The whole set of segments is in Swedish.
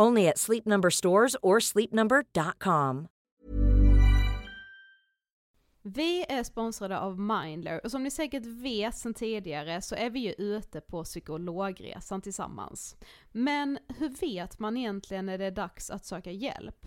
Only at Sleep Number stores or sleepnumber.com. Vi är sponsrade av Mindler och som ni säkert vet sedan tidigare så är vi ju ute på psykologresan tillsammans. Men hur vet man egentligen när det är dags att söka hjälp?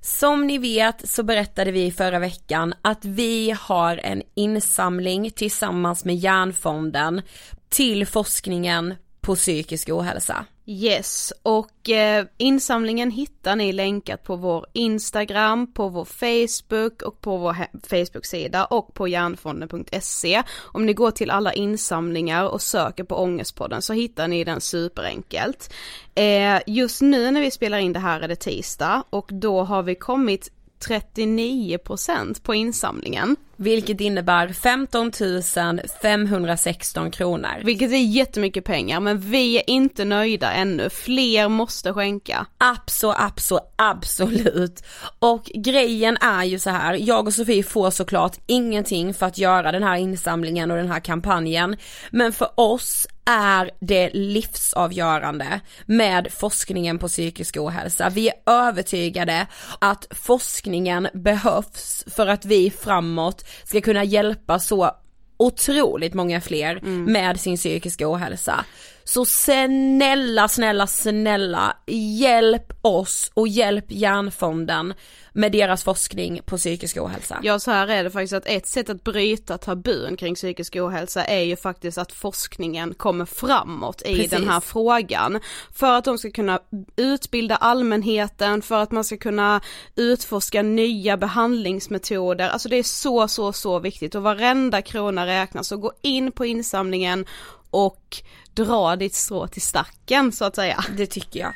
Som ni vet så berättade vi förra veckan att vi har en insamling tillsammans med Hjärnfonden till forskningen på psykisk ohälsa. Yes, och eh, insamlingen hittar ni länkat på vår Instagram, på vår Facebook och på vår Facebook-sida och på hjärnfonden.se. Om ni går till alla insamlingar och söker på Ångestpodden så hittar ni den superenkelt. Eh, just nu när vi spelar in det här är det tisdag och då har vi kommit 39% på insamlingen. Vilket innebär 15 516 kronor. Vilket är jättemycket pengar men vi är inte nöjda ännu, fler måste skänka. Absolut, absolut, absolut. Och grejen är ju så här, jag och Sofie får såklart ingenting för att göra den här insamlingen och den här kampanjen. Men för oss är det livsavgörande med forskningen på psykisk ohälsa. Vi är övertygade att forskningen behövs för att vi framåt ska kunna hjälpa så otroligt många fler mm. med sin psykiska ohälsa. Så snälla, snälla, snälla hjälp oss och hjälp Hjärnfonden med deras forskning på psykisk ohälsa. Ja så här är det faktiskt att ett sätt att bryta tabun kring psykisk ohälsa är ju faktiskt att forskningen kommer framåt i Precis. den här frågan. För att de ska kunna utbilda allmänheten, för att man ska kunna utforska nya behandlingsmetoder. Alltså det är så, så, så viktigt och varenda krona räknas. Så gå in på insamlingen och dra ditt strå till stacken så att säga. Det tycker jag.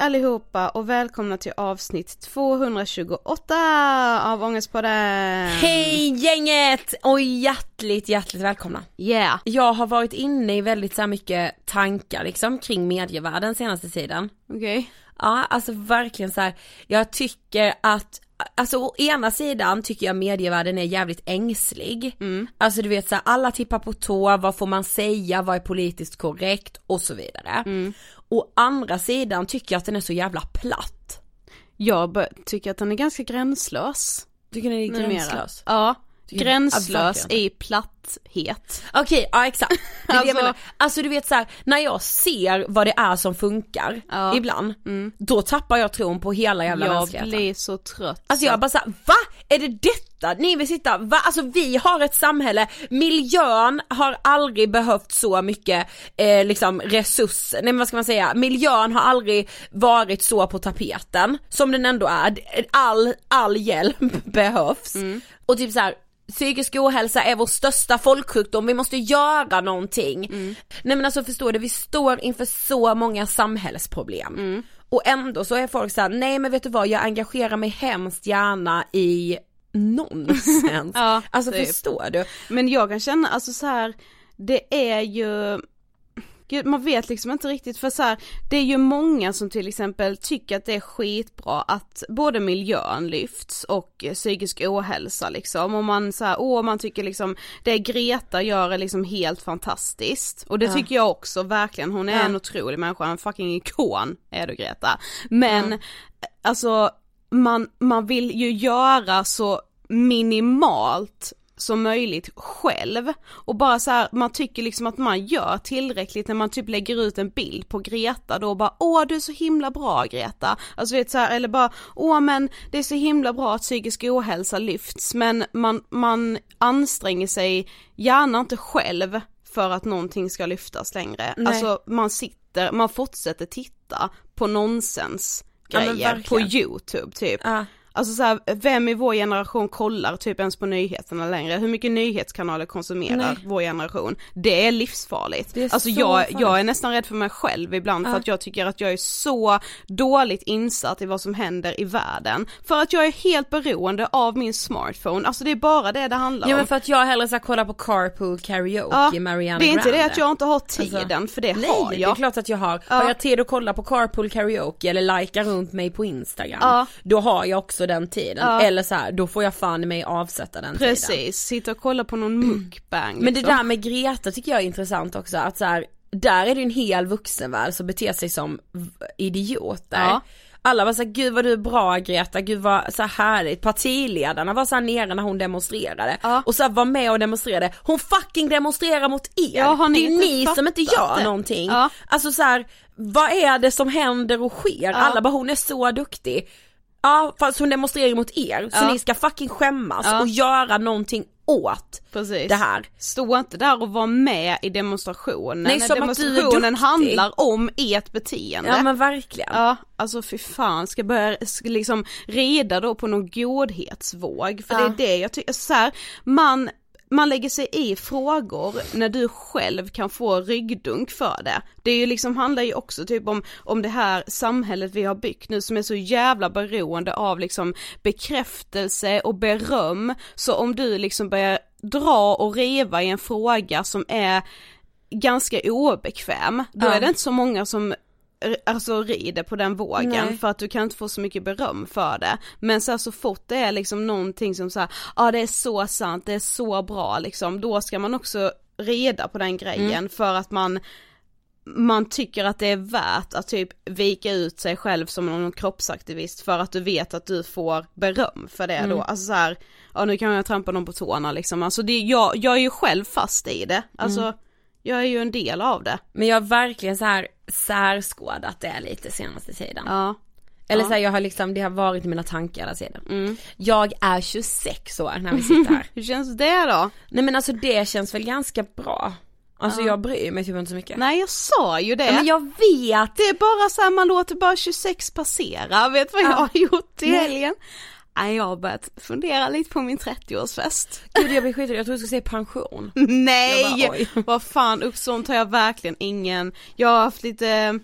Allihopa och välkomna till avsnitt 228 av Ångestpodden! Hej gänget! Och hjärtligt, hjärtligt välkomna. Yeah! Jag har varit inne i väldigt så mycket tankar liksom kring medievärlden senaste tiden. Okej. Ja, alltså verkligen så här. jag tycker att Alltså å ena sidan tycker jag medievärlden är jävligt ängslig. Mm. Alltså du vet så här, alla tippar på tå, vad får man säga, vad är politiskt korrekt och så vidare. Mm. Å andra sidan tycker jag att den är så jävla platt. Jag tycker att den är ganska gränslös. Tycker ni det är numera. gränslös? Ja, gränslös Ja, verkligen. I platthet. Okej, ja exakt. Det är det jag Alltså- menar. Alltså du vet så här, när jag ser vad det är som funkar Ja. ibland, Mm. då tappar jag tron på hela jävla Jag mänskligheten. blir så trött. Alltså jag bara såhär, va? Är det detta ni vill sitta? Va? Alltså vi har ett samhälle, miljön har aldrig behövt så mycket eh, liksom resurser, nej men vad ska man säga, miljön har aldrig varit så på tapeten som den ändå är, all, all hjälp behövs. Och typ så här. Psykisk ohälsa är vår största folksjukdom, vi måste göra någonting. Nej men alltså förstår du, vi står inför så många samhällsproblem. Och ändå så är folk såhär, nej men vet du vad, jag engagerar mig hemskt gärna i nonsens. Ja, alltså typ. förstår du? Men jag kan känna, alltså så här, det är ju man vet liksom inte riktigt för så här, det är ju många som till exempel tycker att det är skitbra att både miljön lyfts och eh, psykisk ohälsa liksom och man så här, åh man tycker liksom det Greta gör är liksom helt fantastiskt och det Ja. tycker jag också verkligen, hon är Ja. en otrolig människa, en fucking ikon är du Greta. Men alltså man, man vill ju göra så minimalt som möjligt själv och bara så här, man tycker liksom att man gör tillräckligt när man typ lägger ut en bild på Greta då och bara åh du är så himla bra Greta, alltså vet så här, eller bara åh men det är så himla bra att psykisk ohälsa lyfts men man, man anstränger sig gärna inte själv för att någonting ska lyftas längre, Nej. alltså man sitter, man fortsätter titta på nonsens Ja, grejer på verkligen. youtube typ. Ja. Alltså så här, vem i vår generation kollar typ ens på nyheterna längre? Hur mycket nyhetskanaler konsumerar Nej. vår generation? Det är livsfarligt. Det är alltså så jag, farligt. jag är nästan rädd för mig själv ibland för Ja. att jag tycker att jag är så dåligt insatt i vad som händer i världen. För att jag är helt beroende av min smartphone, alltså det är bara det det handlar Ja om. men för att jag hellre ska kolla på carpool karaoke Ja, Mariana det är inte Grande. det att jag inte har tiden, Alltså, för det Nej, har det är jag. klart att jag har. Ja. Har jag tid att kolla på carpool karaoke eller likea runt mig på instagram, Ja. då har jag också den tiden. Ja. Eller så här, då får jag fan i mig avsätta den tiden. Precis, sitta och kolla på någon mukbang Men det liksom. där med Greta tycker jag är intressant också, att så här, där är det en hel vuxenvärld som beter sig som idioter. Ja. Alla var såhär, gud vad du är bra Greta, gud vad så här härligt. Partiledarna var så här nere när hon demonstrerade. Ja. Och så var med och demonstrerade. Hon fucking demonstrerar mot er! Ja, ni det är ni som inte gör det? någonting. Ja. Alltså så här, vad är det som händer och sker? Alla bara, hon är så duktig. Ja fast hon demonstrerar mot er, så Ja. ni ska fucking skämmas Ja. och göra någonting åt Precis. det här. Stå inte där och var med i demonstrationen. Nej, som att du är demonstrationen handlar om ert beteende. Ja men verkligen. Ja, alltså fy fan, ska börja ska liksom rida då på någon godhetsvåg, för Ja. det är det jag tycker, så här, man man lägger sig i frågor när du själv kan få ryggdunk för det. Det är ju liksom, handlar ju också typ om, om det här samhället vi har byggt nu som är så jävla beroende av liksom bekräftelse och beröm. Så om du liksom börjar dra och reva i en fråga som är ganska obekväm, då Ja. är det inte så många som alltså rider på den vågen Nej. för att du kan inte få så mycket beröm för det. Men så, här, så fort det är liksom någonting som så ja ah, det är så sant, det är så bra liksom, då ska man också reda på den grejen Mm. för att man man tycker att det är värt att typ vika ut sig själv som någon kroppsaktivist för att du vet att du får beröm för det då, alltså så här, ja nu kan jag trampa någon på tårna liksom, alltså det, jag, jag är ju själv fast i det, alltså jag är ju en del av det. Men jag har verkligen så här särskådat det lite senaste tiden. Ja. Eller Ja. så här, jag har liksom, det har varit mina tankar hela tiden. Mm. Jag är 26 år när vi sitter här. Hur känns det då? Nej men alltså det känns väl ganska bra. Alltså jag bryr mig typ inte så mycket. Nej jag sa ju det. Ja, men jag vet! Det är bara så här, man låter bara 26 passera, vet du vad jag Ja. har gjort i helgen? Jag har börjat fundera lite på min 30-årsfest. Gud jag blir skiträdd, jag trodde du skulle säga pension. Nej! Bara, vad fan, upp sånt har jag verkligen ingen. Jag har haft lite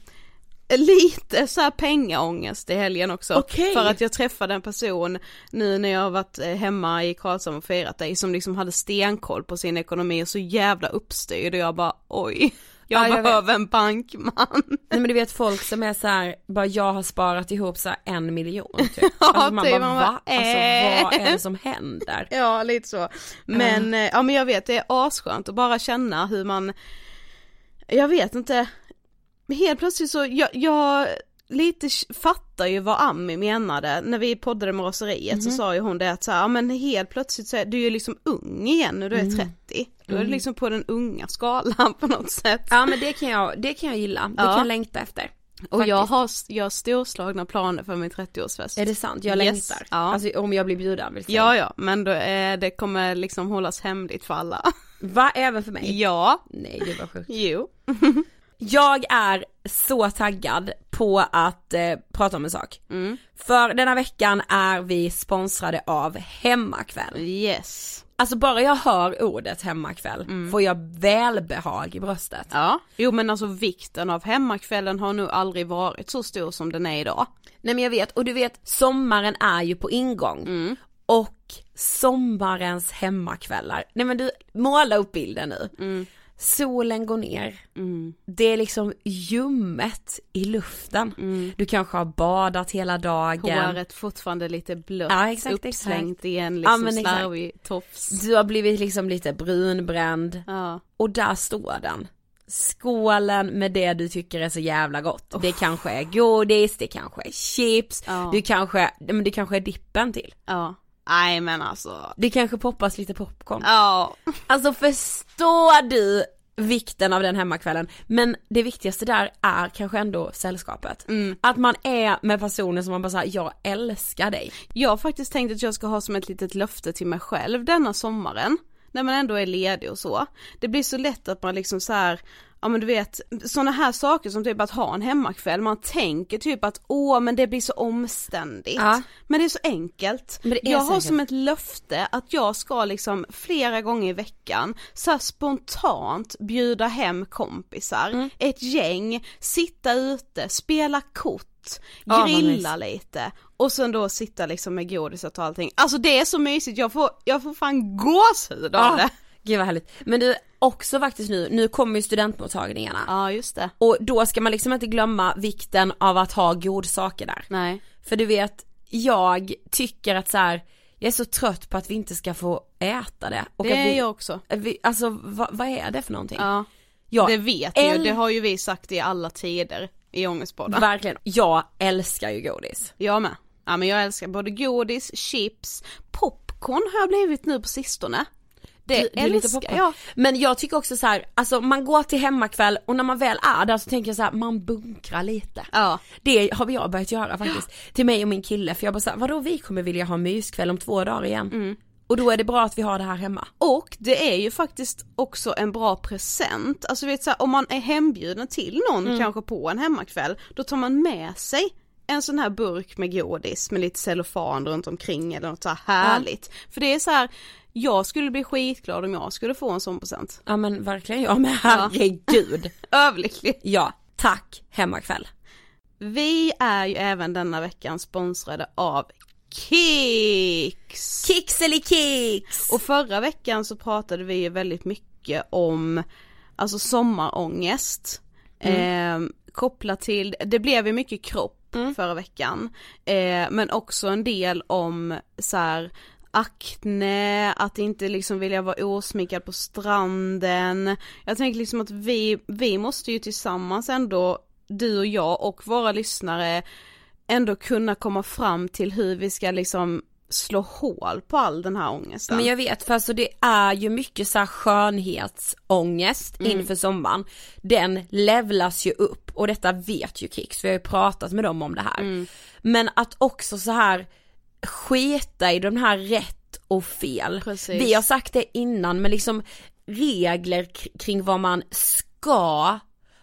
Lite så här pengaångest i helgen också. Okej. För att jag träffade en person nu när jag har varit eh, hemma i Karlshamn och firat dig som liksom hade stenkoll på sin ekonomi och så jävla uppstyrd och jag bara oj. Jag Ja, jag behöver en bankman. Nej men du vet folk som är så här, bara jag har sparat ihop så en miljon typ. Ja, alltså man typ, bara, man va? bara, Alltså äh. vad är det som händer? Ja lite så. Men, eh, ja men jag vet det är asskönt att bara känna hur man, jag vet inte, helt plötsligt så, jag, jag lite fattar ju vad Ami menade när vi poddade med Roseriet så sa ju hon det att så här, ja men helt plötsligt så är du ju liksom ung igen när du är 30. Då är du liksom på den unga skalan på något sätt. Ja men det kan jag, det kan jag gilla, det Ja. kan jag längta efter. Och jag har, jag har storslagna planer för min 30-årsfest. Är det sant? Jag Yes. längtar. Ja. Alltså om jag blir bjuden vill säga. Ja ja, men då, eh, det kommer liksom hållas hemligt för alla. Va? Även för mig? ja, Nej det var sjukt. jo. Jag är så taggad på att eh, prata om en sak. Mm. För denna veckan är vi sponsrade av Hemmakväll. Yes. Alltså bara jag hör ordet hemmakväll får jag välbehag i bröstet. Ja, jo men alltså vikten av hemmakvällen har nog aldrig varit så stor som den är idag. Nej men jag vet, och du vet sommaren är ju på ingång. Mm. Och sommarens hemmakvällar, nej men du, måla upp bilden nu. Mm. Solen går ner, det är liksom ljummet i luften. Du kanske har badat hela dagen. Mm. Håret fortfarande lite blött, Ja, exakt, uppslängt exakt. i en Ja, liksom exakt. slarvig tofs. Du har blivit liksom lite brunbränd Ja. och där står den. Skålen med det du tycker är så jävla gott. Det kanske är godis, det kanske är chips, Ja. du kanske, men det kanske är dippen till. Ja. Nej men alltså. Det kanske poppas lite popcorn. Ja. Alltså förstår du vikten av den hemmakvällen? Men det viktigaste där är kanske ändå sällskapet. Mm. Att man är med personer som man bara säger jag älskar dig. Jag har faktiskt tänkt att jag ska ha som ett litet löfte till mig själv denna sommaren. När man ändå är ledig och så. Det blir så lätt att man liksom så här, ja men du vet, sådana här saker som typ att ha en hemmakväll, man tänker typ att åh men det blir så omständigt. Ja. Men det är så enkelt. Jag så har som ett löfte att jag ska liksom flera gånger i veckan så spontant bjuda hem kompisar, Mm. ett gäng, sitta ute, spela kort, grilla lite och sen då sitta liksom med godiset och allting. Alltså det är så mysigt, jag får, jag får fan gåshud av Ja. det. Gud vad härligt. Men du, också faktiskt nu, nu kommer ju studentmottagningarna. Ja just det. Och då ska man liksom inte glömma vikten av att ha godsaker där. Nej. För du vet, jag tycker att så här, jag är så trött på att vi inte ska få äta det. Och Det är vi, jag också. vi, alltså vad, vad är det för någonting? Ja. jag Det vet jag ju, äl- det har ju vi sagt i alla tider i Ångestpodden. Verkligen, jag älskar ju godis. Jag med. Ja men jag älskar både godis, chips, popcorn har jag blivit nu på sistone. Det Du- älskar jag. Men jag tycker också så här, alltså man går till hemmakväll och när man väl är där så tänker jag så här, man bunkrar lite. Ja. Det har jag börjat göra faktiskt. Till mig och min kille för jag bara såhär, vadå vi kommer vilja ha myskväll om två dagar igen. Mm. Och då är det bra att vi har det här hemma. Och det är ju faktiskt också en bra present, alltså vet så här, om man är hembjuden till någon Mm. kanske på en hemmakväll, då tar man med sig en sån här burk med godis med lite cellofan runt omkring eller något så här härligt. För det är så här, jag skulle bli skitglad om jag skulle få en sån present. Ja men verkligen jag med, herregud. Överlycklig. ja, tack hemmakväll. Vi är ju även denna veckan sponsrade av Kicks! Kixelikix! Och förra veckan så pratade vi ju väldigt mycket om alltså sommarångest. Eh, kopplat till, det blev ju mycket kropp förra veckan. Eh, men också en del om så här, akne, att inte liksom vilja vara osminkad på stranden. Jag tänker liksom att vi, vi måste ju tillsammans ändå, du och jag och våra lyssnare, ändå kunna komma fram till hur vi ska liksom slå hål på all den här ångesten. Men jag vet för alltså det är ju mycket så här skönhetsångest mm. inför sommaren. Den levlas ju upp och detta vet ju Kicks, vi har ju pratat med dem om det här. Mm. Men att också så här sketa i de här rätt och fel. Precis. Vi har sagt det innan men liksom regler kring vad man ska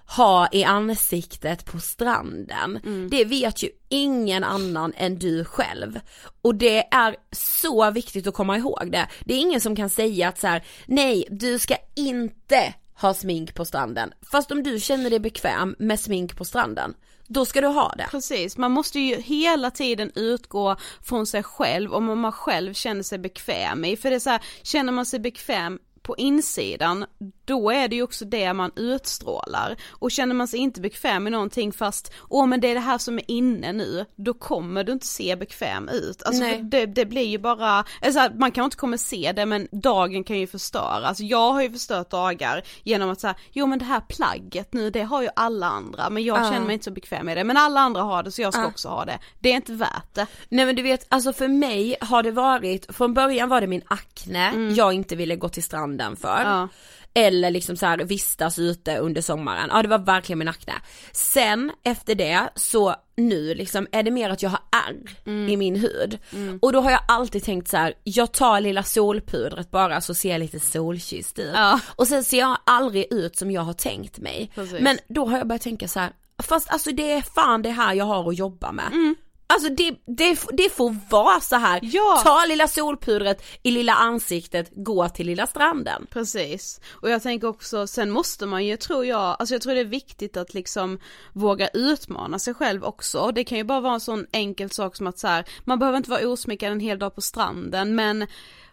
ha i ansiktet på stranden. Mm. Det vet ju ingen annan än du själv. Och det är så viktigt att komma ihåg det. Det är ingen som kan säga att så här, nej du ska inte ha smink på stranden. Fast om du känner dig bekväm med smink på stranden, då ska du ha det. Precis, man måste ju hela tiden utgå från sig själv om man själv känner sig bekväm i, för det är så här, känner man sig bekväm på insidan, då är det ju också det man utstrålar. Och känner man sig inte bekväm med någonting fast, åh men det är det här som är inne nu, då kommer du inte se bekväm ut. Alltså det, det, blir ju bara, alltså man kanske inte kommer se det men dagen kan ju förstöra. Alltså jag har ju förstört dagar genom att säga, jo men det här plagget nu det har ju alla andra men jag uh. känner mig inte så bekväm med det. Men alla andra har det så jag ska uh. också ha det. Det är inte värt det. Nej men du vet, alltså för mig har det varit, från början var det min akne mm. jag inte ville gå till stranden för. Uh eller liksom så här vistas ute under sommaren, ja det var verkligen min akne. Sen efter det så nu liksom är det mer att jag har ärr mm. i min hud. Mm. Och då har jag alltid tänkt så här: jag tar lilla solpudret bara så ser jag lite solkysst ut. Ja. Och sen ser jag aldrig ut som jag har tänkt mig. Precis. Men då har jag börjat tänka så här, fast alltså det är fan det här jag har att jobba med. Mm. Alltså det, det, det får vara så här. Ja. ta lilla solpudret i lilla ansiktet, gå till lilla stranden. Precis, och jag tänker också, sen måste man ju tror jag, alltså jag tror det är viktigt att liksom våga utmana sig själv också. Det kan ju bara vara en sån enkel sak som att så här, man behöver inte vara osminkad en hel dag på stranden men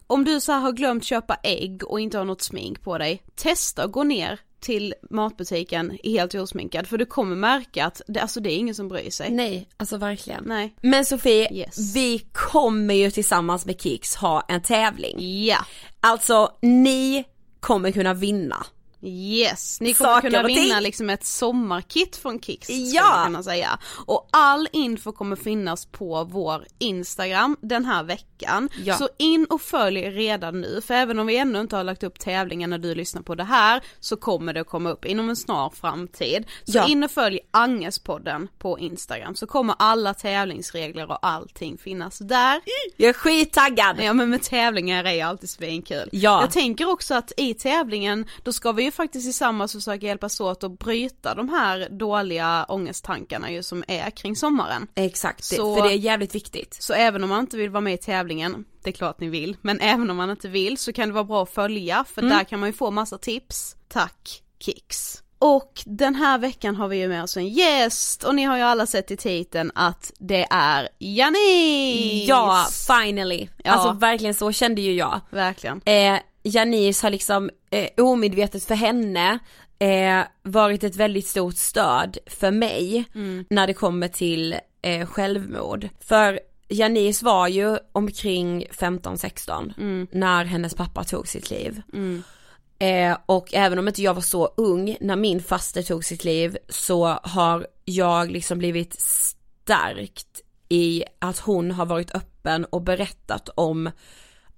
om du så har glömt köpa ägg och inte har något smink på dig, testa att gå ner till matbutiken helt osminkad för du kommer märka att det, alltså det är ingen som bryr sig. Nej, alltså verkligen. Nej. Men Sofie, yes. vi kommer ju tillsammans med Kicks ha en tävling. Ja. Alltså ni kommer kunna vinna Yes, ni kommer kunna vinna liksom ett sommarkit från Kicks ja. kunna säga. Och all info kommer finnas på vår Instagram den här veckan. Ja. Så in och följ redan nu, för även om vi ännu inte har lagt upp tävlingen när du lyssnar på det här så kommer det komma upp inom en snar framtid. Så ja. in och följ Angespodden på Instagram så kommer alla tävlingsregler och allting finnas där. Jag är skittaggad! Ja men med tävlingar är alltid svinkul. Ja. Jag tänker också att i tävlingen då ska vi ju faktiskt tillsammans försöka hjälpas åt att bryta de här dåliga ångesttankarna ju som är kring sommaren. Exakt, så, för det är jävligt viktigt. Så även om man inte vill vara med i tävlingen, det är klart ni vill, men även om man inte vill så kan det vara bra att följa för mm. där kan man ju få massa tips. Tack Kicks! Och den här veckan har vi ju med oss en gäst och ni har ju alla sett i titeln att det är Janice! Ja, finally! Ja. Alltså verkligen så kände ju jag. Verkligen. Eh, Janice har liksom eh, omedvetet för henne eh, varit ett väldigt stort stöd för mig mm. när det kommer till eh, självmord. För Janice var ju omkring 15-16 mm. när hennes pappa tog sitt liv. Mm. Eh, och även om inte jag var så ung när min faster tog sitt liv så har jag liksom blivit stärkt i att hon har varit öppen och berättat om,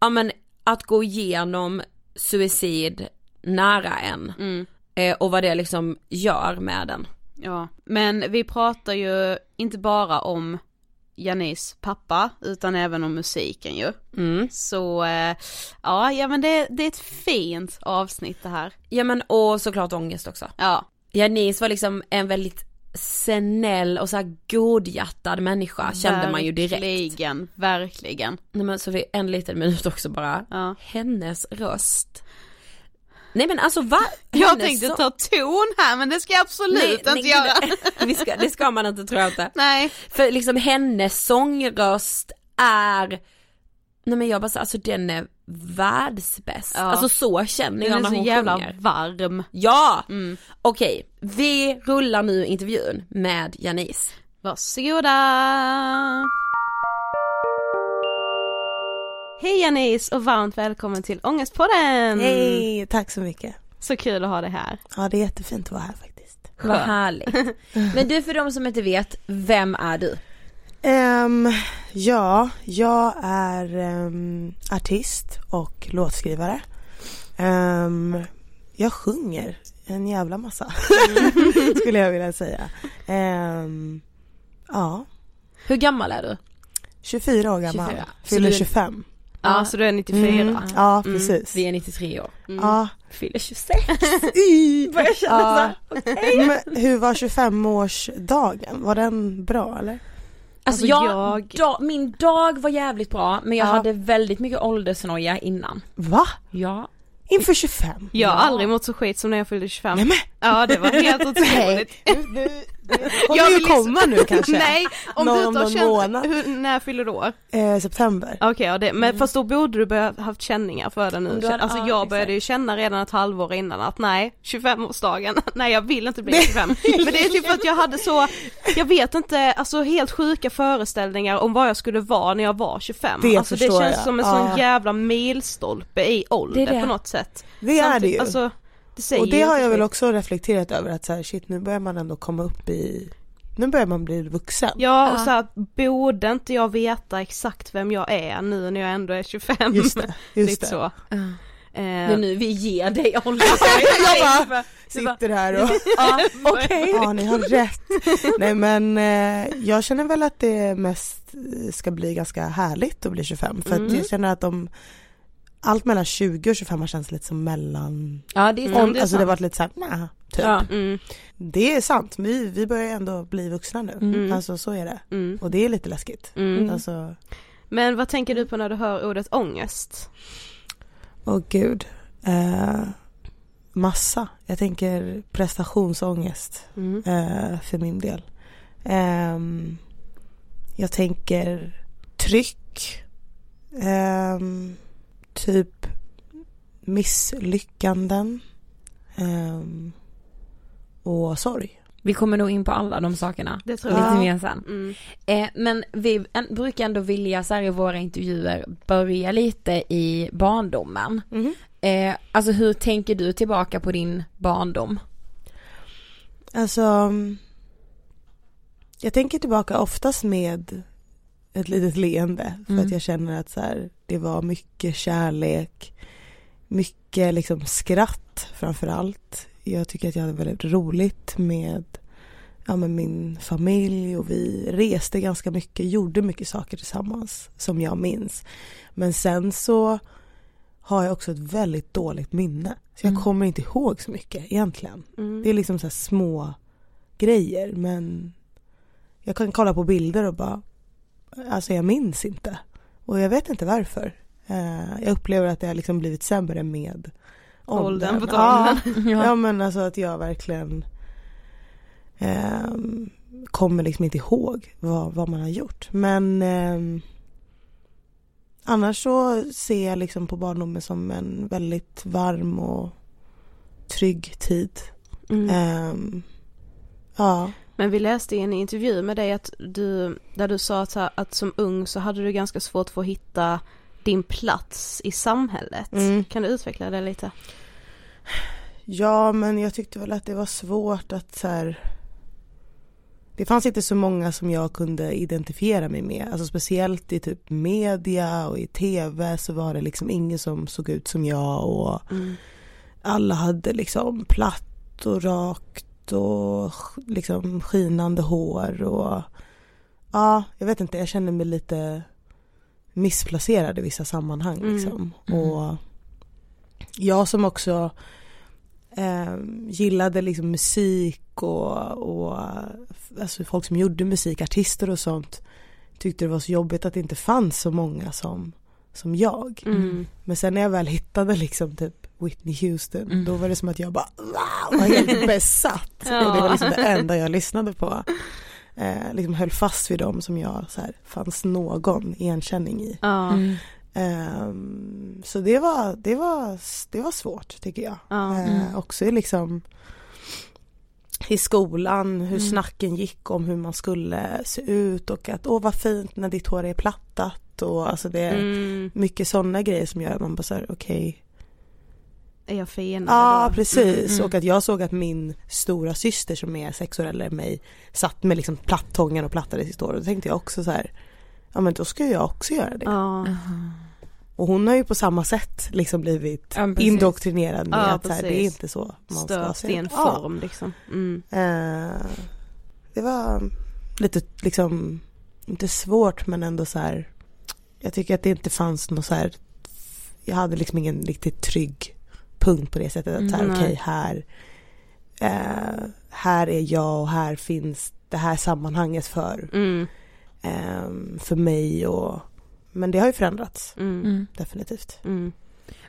ja men att gå igenom suicid nära en mm. eh, och vad det liksom gör med en. Ja, men vi pratar ju inte bara om Janis pappa utan även om musiken ju. Mm. Så eh, ja, ja men det, det är ett fint avsnitt det här. Ja men och såklart ångest också. Ja. Janis var liksom en väldigt snäll och så här godhjärtad människa verkligen, kände man ju direkt. Verkligen, verkligen. Nej men så vi en liten minut också bara. Ja. Hennes röst. Nej men alltså va? Jag tänkte så... ta ton här men det ska jag absolut nej, inte nej, göra. Det, ska, det ska man inte tror jag inte. Nej. För liksom hennes sångröst är Nej men jag bara så, alltså den är världsbäst. Ja. Alltså så känner jag när hon sjunger. Den är så jävla varm. Ja! Mm. Okej, vi rullar nu intervjun med Janice. Varsågoda! Hej Janice och varmt välkommen till Ångestpodden! Hej, tack så mycket. Så kul att ha dig här. Ja det är jättefint att vara här faktiskt. Vad härligt. Men du för de som inte vet, vem är du? Ehm, ja, jag är ehm, artist och låtskrivare. Ehm, jag sjunger en jävla massa, skulle jag vilja säga. Ehm, ja, Hur gammal är du? 24 år gammal, 24. Så fyller du är- 25. Ja, så du är 94. Mm, ja, precis. Vi är 93 år. Ja. Fyller 26. Y. Börjar känna Ja. så okej. Men hur var 25-årsdagen? Var den bra eller? Alltså, Alltså, jag, jag- Da, min dag var jävligt bra men jag Ja. hade väldigt mycket åldersnoja innan. Va? Ja. Inför 25? Jag har Ja. aldrig mått så skit som när jag fyllde 25. Nej men Ja det var helt otroligt. Kommer Jag ju vill liksom- komma nu kanske? Nej, om Någon- du inte har känt, hur, när fyller du år? Eh, september. Okej, ja, det, men fast då borde du börja haft känningar för det nu. hade- alltså ja, jag började exakt. ju känna redan ett halvår innan att nej, 25-årsdagen, nej jag vill inte bli 25. men det är typ för att jag hade så, jag vet inte, alltså helt sjuka föreställningar om vad jag skulle vara när jag var 25. Det alltså det känns jag. som en Ja. sån jävla milstolpe i ålder Det det. på något sätt. Det är det ju. Alltså, det säger och det har jag väl också reflekterat över att så här, shit nu börjar man ändå komma upp i, nu börjar man bli vuxen. Ja och Ja. så här, borde inte jag veta exakt vem jag är nu när jag ändå är 25? Just det, just Lite det. så. Ja. Eh, Det är nu vi ger dig ålder. jag bara sitter här och, ja, okej. ja ni har rätt. Nej men eh, jag känner väl att det mest ska bli ganska härligt att bli 25 för att Mm. jag känner att de allt mellan 20 och 25 har känts lite som mellan, Ja det är Mm, om, det är alltså det har sant. varit lite såhär, nah, typ. Ja. Mm, Det är sant, vi, vi börjar ändå bli vuxna nu. Mm. Alltså så är det. mm, Och det är lite läskigt. mm. Alltså, Men vad tänker du på när du hör ordet ångest? åh gud. Eh, massa. Jag tänker prestationsångest Mm. eh, för min del. Ehm, jag tänker tryck. Ehm, typ misslyckanden. Ehm, och sorg. Vi kommer nog in på alla de sakerna. Det tror Lite jag. mer sen. Mm. Eh, men vi en, brukar ändå vilja så här i våra intervjuer börja lite i barndomen. Eh, alltså hur tänker du tillbaka på din barndom? Alltså, jag tänker tillbaka oftast med ett litet leende för Mm. att jag känner att så här, det var mycket kärlek, mycket liksom skratt framför allt. Jag tycker att jag hade väldigt roligt med, ja, med min familj och vi reste ganska mycket, gjorde mycket saker tillsammans som jag minns. Men sen så har jag också ett väldigt dåligt minne. Så jag Mm. kommer inte ihåg så mycket egentligen. Mm. Det är liksom så små grejer men jag kan kolla på bilder och bara alltså jag minns inte och jag vet inte varför. Eh, jag upplever att det har liksom blivit sämre med Åldern på Ja, ja men alltså att jag verkligen ehm, kommer liksom inte ihåg vad, vad man har gjort men ehm, annars så ser jag liksom på barndomen som en väldigt varm och trygg tid. Mm. Ehm, ja. Men vi läste i en intervju med dig att du, där du sa att, här, att som ung så hade du ganska svårt för att hitta din plats i samhället. Mm. Kan du utveckla det lite? ja, men jag tyckte väl att det var svårt att så här. Det fanns inte så många som jag kunde identifiera mig med. Alltså speciellt i typ media och i tv så var det liksom ingen som såg ut som jag och Mm. alla hade liksom platt och rakt och sk- liksom skinande hår och ja, jag vet inte, jag kände mig lite missplacerad i vissa sammanhang Mm. liksom. Mm. Och jag som också eh, gillade liksom musik och, och alltså folk som gjorde musik, artister och sånt tyckte det var så jobbigt att det inte fanns så många som, som jag. Mm. Men sen när jag väl hittade liksom typ Whitney Houston Mm. då var det som att jag bara wow, var helt besatt. Ja. Och det var liksom det enda jag lyssnade på. Eh, liksom höll fast vid dem som jag så här, fanns någon igenkänning i. Ja. Mm. Ehm, så det var, det, var, det var svårt tycker jag. Ja. Eh, Mm. också liksom i skolan, hur Mm. snacken gick om hur man skulle se ut och att åh vad fint när ditt hår är plattat och alltså det är Mm. mycket sådana grejer som gör att man bara såhär okej Är jag finare Ja då? precis Mm. och att jag såg att min stora syster som är sex år äldre än mig satt med liksom plattången och plattade sitt hår och då tänkte jag också så här ja men då ska jag också göra det. Ja. Och hon har ju på samma sätt liksom blivit Ja, indoktrinerad med Ja, att så här, det är inte så man ska Stört se i en form liksom. Mm. Eh, det var lite liksom, inte svårt men ändå så här. Jag tycker att det inte fanns något så här. Jag hade liksom ingen riktigt trygg punkt på det sättet att så här, Mm, okej här. Eh, här är jag och här finns det här sammanhanget för. Mm. Eh, för mig och men det har ju förändrats Mm. Mm. definitivt. Mm.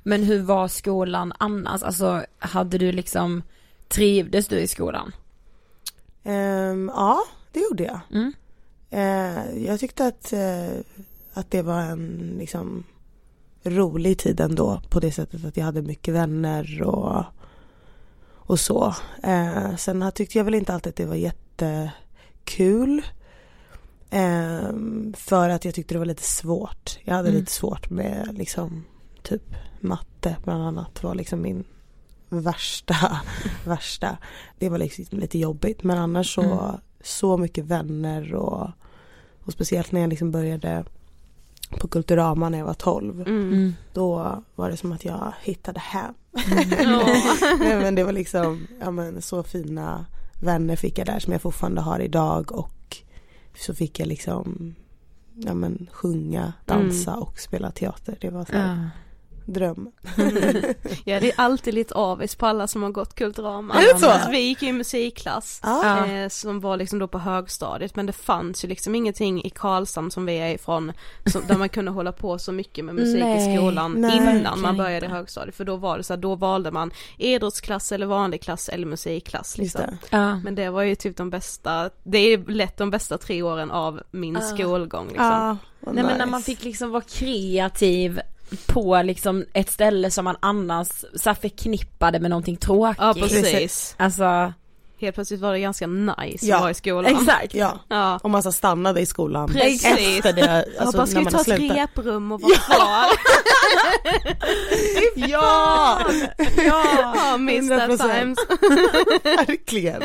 Men hur var skolan annars? Alltså hade du liksom, trivdes du i skolan? Ehm, ja, det gjorde jag. Mm. Eh, jag tyckte att, eh, att det var en liksom rolig tid ändå på det sättet att jag hade mycket vänner och, och så. Eh, sen tyckte jag väl inte alltid att det var jättekul. Eh, för att jag tyckte det var lite svårt. Jag hade Mm. lite svårt med liksom typ matte bland annat var liksom min värsta, värsta. Det var liksom lite jobbigt men annars så, Mm. så mycket vänner och, och speciellt när jag liksom började på Kulturama när jag var 12. Mm. Mm. Då var det som att jag hittade hem. Ja. Nej, men det var liksom, ja men så fina vänner fick jag där som jag fortfarande har idag och så fick jag liksom, ja men sjunga, dansa och spela teater. Det var så här, Ja. Dröm. Jag är alltid lite avis på alla som har gått Kulturama. Är det så? Alltså, Vi gick ju i musikklass. Ja. Eh, som var liksom då på högstadiet men det fanns ju liksom ingenting i Karlshamn som vi är ifrån som, där man kunde hålla på så mycket med musik Nej, i skolan nej, innan man började inte. högstadiet för då var det så här, då valde man idrottsklass eller vanlig klass eller musikklass liksom. det. Ja. Men det var ju typ de bästa, det är lätt de bästa tre åren av min Ah. skolgång liksom. Nej men när nice. man fick liksom vara kreativ på liksom ett ställe som man annars så här förknippade med någonting tråkigt. Ja precis. Alltså, Helt plötsligt var det ganska nice Ja, att vara i skolan. exakt. Ja, Ja. om man så stannade i skolan Precis. efter det, alltså bara, ska när vi ta ett slutat. reprum och vara kvar? Ja! ja, ja that 100%. times. Verkligen.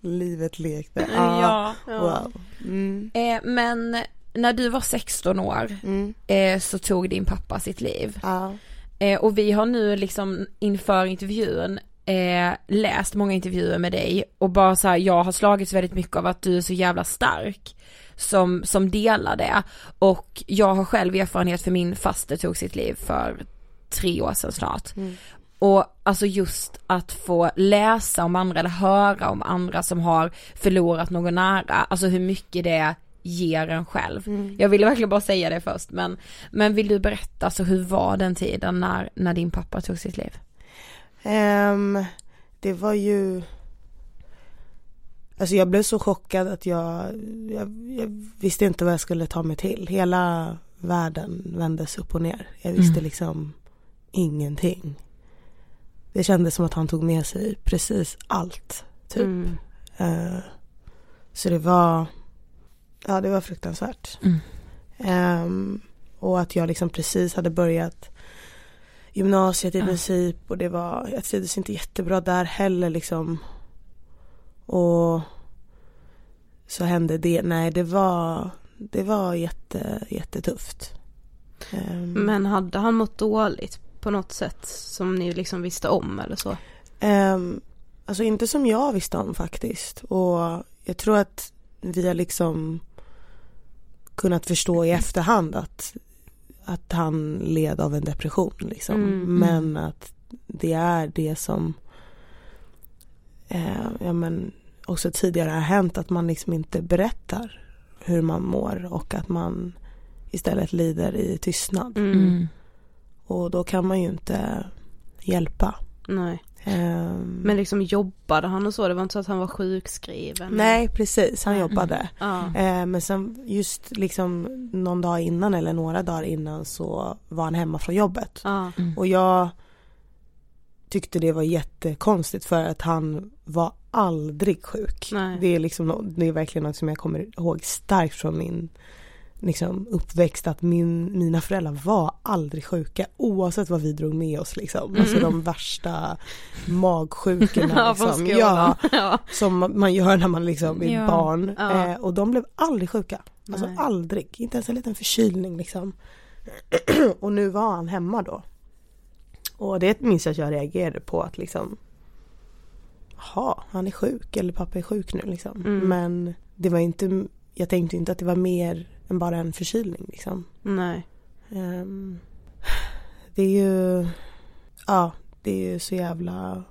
Livet lekte. Ja. Ja. Wow. Mm. Eh, men när du var 16 år Mm. eh, så tog din pappa sitt liv. Ja. Eh, och vi har nu liksom inför intervjun eh, läst många intervjuer med dig och bara så här, jag har slagits väldigt mycket av att du är så jävla stark som, som delar det. Och jag har själv erfarenhet för min faster tog sitt liv för tre år sedan snart. Mm. Och alltså just att få läsa om andra eller höra om andra som har förlorat någon nära, alltså hur mycket det ger en själv. Mm. Jag ville verkligen bara säga det först men, men vill du berätta, alltså hur var den tiden när, när din pappa tog sitt liv? Ehm, det var ju Alltså jag blev så chockad att jag, jag, jag visste inte vad jag skulle ta mig till. Hela världen vändes upp och ner. Jag visste Mm. liksom ingenting. Det kändes som att han tog med sig precis allt. Typ. Mm. Eh, så det var, ja det var fruktansvärt. Mm. Ehm, och att jag liksom precis hade börjat gymnasiet i Ja. princip och det var, jag trivdes inte jättebra där heller liksom. Och så hände det, nej det var, det var jätte, jättetufft. Ehm, Men hade han mått dåligt på något sätt som ni liksom visste om eller så? Um, alltså inte som jag visste om faktiskt. Och jag tror att vi har liksom kunnat förstå i efterhand att, att han led av en depression liksom. Mm, Men att det är det som eh, ja, men också tidigare har hänt att man liksom inte berättar hur man mår och att man istället lider i tystnad. Mm. Och då kan man ju inte hjälpa. Nej. Ehm, Men liksom jobbade han och så? Det var inte så att han var sjukskriven? Nej precis, han jobbade. Ja. Eh, men sen just liksom någon dag innan eller några dagar innan så var han hemma från jobbet. Ja. Och jag tyckte det var jättekonstigt för att han var aldrig sjuk. Nej. Det är liksom, det är verkligen något som jag kommer ihåg starkt från min liksom, uppväxt att min, mina föräldrar var aldrig sjuka oavsett vad vi drog med oss liksom. Alltså de värsta magsjukorna liksom. Ja, Ja. som man gör när man liksom är Ja. barn. Ja. Eh, och de blev aldrig sjuka. Alltså Nej. aldrig, inte ens en liten förkylning liksom. och nu var han hemma då. Och det minns jag att jag reagerade på att liksom Jaha, han är sjuk eller pappa är sjuk nu liksom. Mm. Men det var inte, jag tänkte inte att det var mer än bara en förkylning liksom. Nej. Ehm, det är ju, ja det är ju så jävla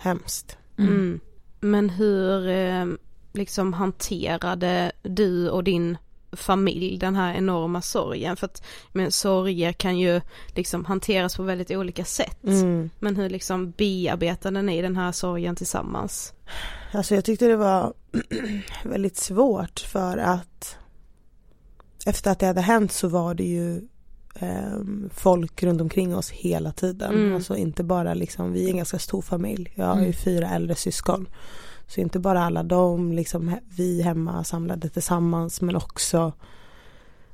hemskt. Mm. Men hur eh, liksom hanterade du och din familj den här enorma sorgen? För att men, sorger kan ju liksom hanteras på väldigt olika sätt. Mm. Men hur liksom bearbetade ni den här sorgen tillsammans? Alltså jag tyckte det var väldigt svårt för att efter att det hade hänt så var det ju ehm, folk runt omkring oss hela tiden. Mm. Alltså inte bara liksom, vi är en ganska stor familj. Jag har ju Mm. fyra äldre syskon. Så inte bara alla de, liksom vi hemma samlade tillsammans men också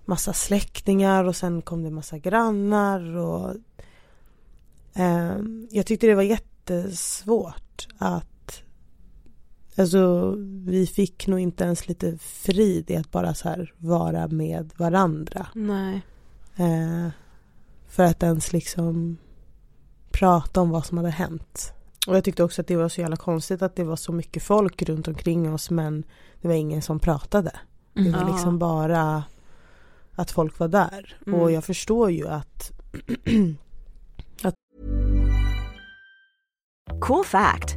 massa släktingar och sen kom det massa grannar och ehm, jag tyckte det var jättesvårt att Alltså vi fick nog inte ens lite frid i att bara så här vara med varandra. Nej. Eh, för att ens liksom prata om vad som hade hänt. Och jag tyckte också att det var så jävla konstigt att det var så mycket folk runt omkring oss men det var ingen som pratade. Det Mm. var Ja. liksom bara att folk var där. Mm. Och jag förstår ju att Cool fact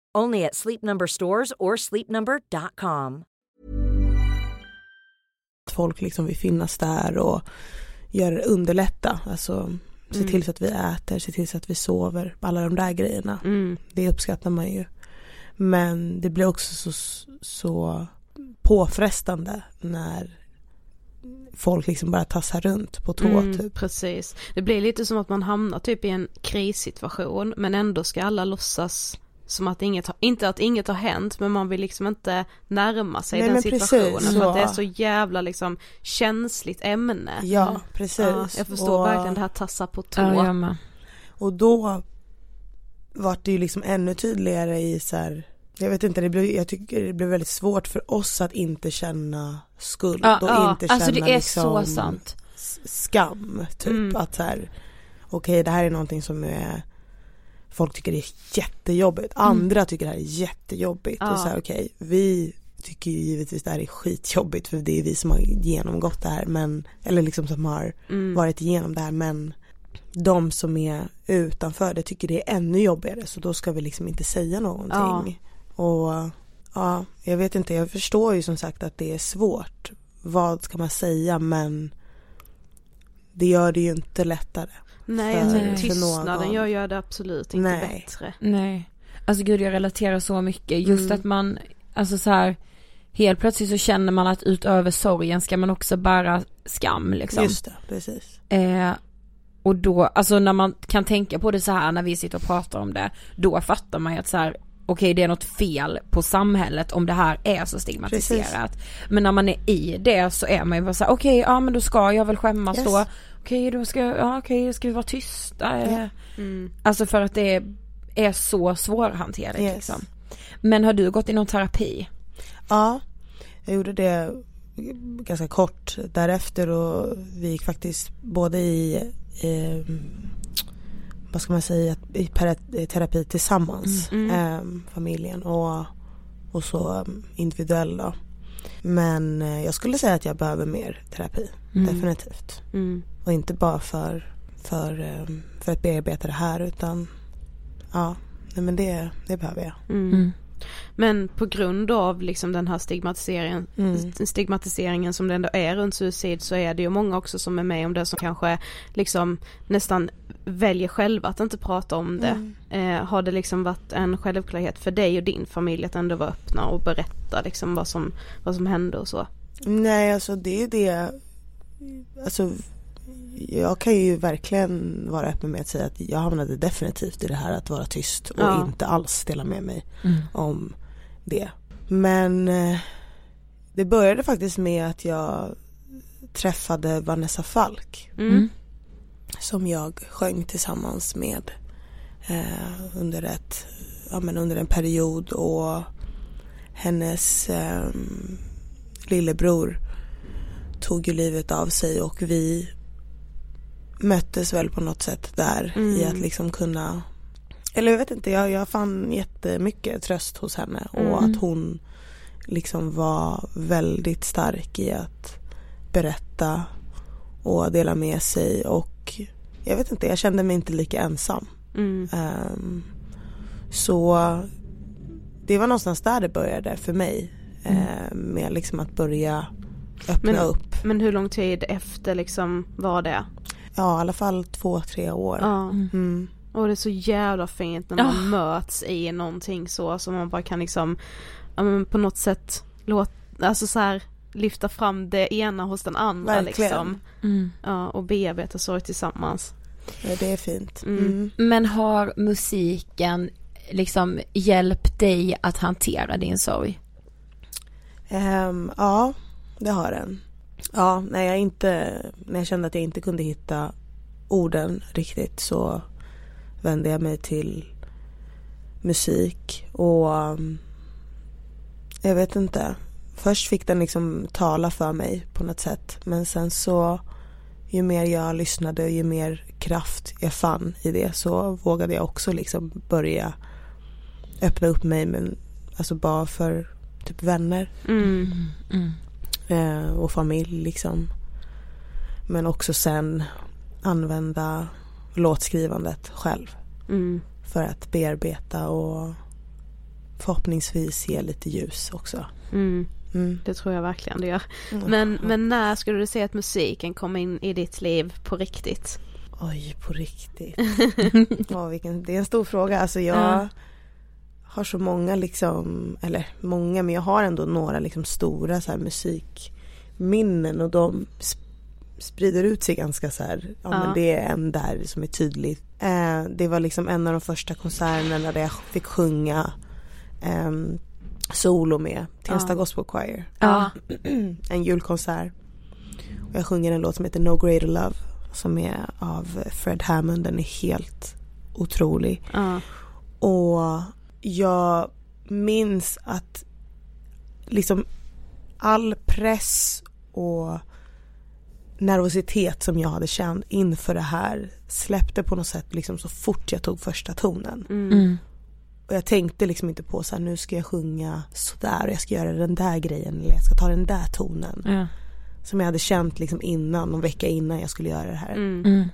Only at Sleep Number stores or sleepnumber.com. att folk liksom vill finnas där och gör underlätta. Alltså se Mm. till så att vi äter, se till så att vi sover. Alla de där grejerna. Mm. Det uppskattar man ju. Men det blir också så, så påfrestande när folk liksom bara tassar runt på tå Mm, typ. Precis. Det blir lite som att man hamnar typ i en krissituation men ändå ska alla låtsas som att inget, inte att inget har hänt men man vill liksom inte närma sig Nej, den men precis, situationen för att det är så. jävla liksom känsligt ämne. Ja, precis. Ja, jag förstår och, verkligen det här tassa på tå. Ja, och då vart det ju liksom ännu tydligare i så här jag vet inte, det blev, jag tycker det blev väldigt svårt för oss att inte känna skuld Ja, och ja. inte känna alltså det är liksom, så sant. skam typ Mm. att så här okej det här är någonting som är folk tycker det är jättejobbigt, andra tycker det här är jättejobbigt Mm. Ja. och så här okej vi tycker ju givetvis det här är skitjobbigt för det är vi som har genomgått det här men eller liksom som har Mm. varit igenom det här men de som är utanför det tycker det är ännu jobbigare så då ska vi liksom inte säga någonting. Och ja, jag vet inte, jag förstår ju som sagt att det är svårt. Vad ska man säga men det gör det ju inte lättare. Nej, för- jag Nej. för tystnaden någon. gör, det absolut inte Nej. bättre. Nej. Alltså gud jag relaterar så mycket. Just Mm. att man, alltså så här helt plötsligt så känner man att utöver sorgen ska man också bära skam liksom. Just det, precis. Eh, och då, alltså när man kan tänka på det så här när vi sitter och pratar om det, då fattar man ju att så här, okej det är något fel på samhället om det här är så stigmatiserat. Men när man är i det så är man ju bara så här, okej ja men då ska jag väl skämmas Yes. då. Okej då ska, ja okej då ska vi vara tysta. Ja. Mm. Alltså för att det är, är så svårhanterligt Yes. liksom. Men har du gått i någon terapi? Ja, jag gjorde det ganska kort därefter och vi gick faktiskt både i eh, vad ska man säga, i i terapi tillsammans. Mm. Ehm, familjen och, och så um, individuell då. Men eh, jag skulle säga att jag behöver mer terapi, definitivt. Mm. Och inte bara för, för, ehm, för att bearbeta det här utan ja, nej men det, det behöver jag. Mm. Mm. Men på grund av liksom den här stigmatiseringen, Mm. stigmatiseringen som det ändå är runt suicid så är det ju många också som är med om det som kanske liksom nästan väljer själva att inte prata om det. Eh, har det liksom varit en självklarhet för dig och din familj att ändå vara öppna och berätta liksom vad som, vad som hände och så? Nej, alltså det är ju det. Alltså, jag kan ju verkligen vara öppen med att säga att jag hamnade definitivt i det här att vara tyst och Ja. inte alls dela med mig Mm. om det. Men eh, det började faktiskt med att jag träffade Vanessa Falk Mm. som jag sjöng tillsammans med eh, under, ett, ja, men under en period och hennes eh, lillebror tog ju livet av sig och vi möttes väl på något sätt där i Mm. att liksom kunna eller jag vet inte, jag, jag fann jättemycket tröst hos henne och Mm. att hon liksom var väldigt stark i att berätta och dela med sig och jag vet inte, jag kände mig inte lika ensam. Mm. Ehm, så det var någonstans där det började för mig. ehm, med liksom att börja öppna Men- upp. Men hur lång tid efter liksom var det? Ja, i alla fall två, tre år. Ja. Mm. Och det är så jävla fint när man möts i någonting så som man bara kan liksom ja, men på något sätt låta, alltså så här lyfta fram det ena hos den andra Verkligen. liksom. Mm. Ja, och bearbeta sorg tillsammans. Ja, det är fint. Mm. Mm. Men har musiken liksom hjälpt dig att hantera din sorg? Ehm, ja, det har den. Ja, när jag inte, när jag kände att jag inte kunde hitta orden riktigt så vände jag mig till musik och um, jag vet inte. Först fick den liksom tala för mig på något sätt men sen så ju mer jag lyssnade ju mer kraft jag fann i det så vågade jag också liksom börja öppna upp mig men alltså bara för typ vänner Mm. Mm. Eh, och familj liksom. Men också sen använda låtskrivandet själv Mm. för att bearbeta och förhoppningsvis ge lite ljus också. Mm. Mm. Det tror jag verkligen det gör. Mm. Men, men när skulle du säga att musiken kom in i ditt liv på riktigt? Oj, på riktigt. ja, vilken, det är en stor fråga. Alltså jag Ja. Har så många liksom, eller många, men jag har ändå några liksom stora så här musikminnen och de sp- sprider ut sig ganska så här, ja, Ja. men det är en där som är tydlig. Eh, det var liksom en av de första konserterna där jag fick sjunga ehm, solo med Tensta Ja. Gospel Choir. Ja. en julkonsert. Och jag sjunger en låt som heter No Greater Love som är av Fred Hammond. Den är helt otrolig. Och jag minns att liksom all press och nervositet som jag hade känt inför det här släppte på något sätt liksom så fort jag tog första tonen. Mm. Mm. Och jag tänkte liksom inte på så här, nu ska jag sjunga sådär och jag ska göra den där grejen eller jag ska ta den där tonen. Ja. Som jag hade känt liksom innan, någon vecka innan jag skulle göra det här. Mm. Mm.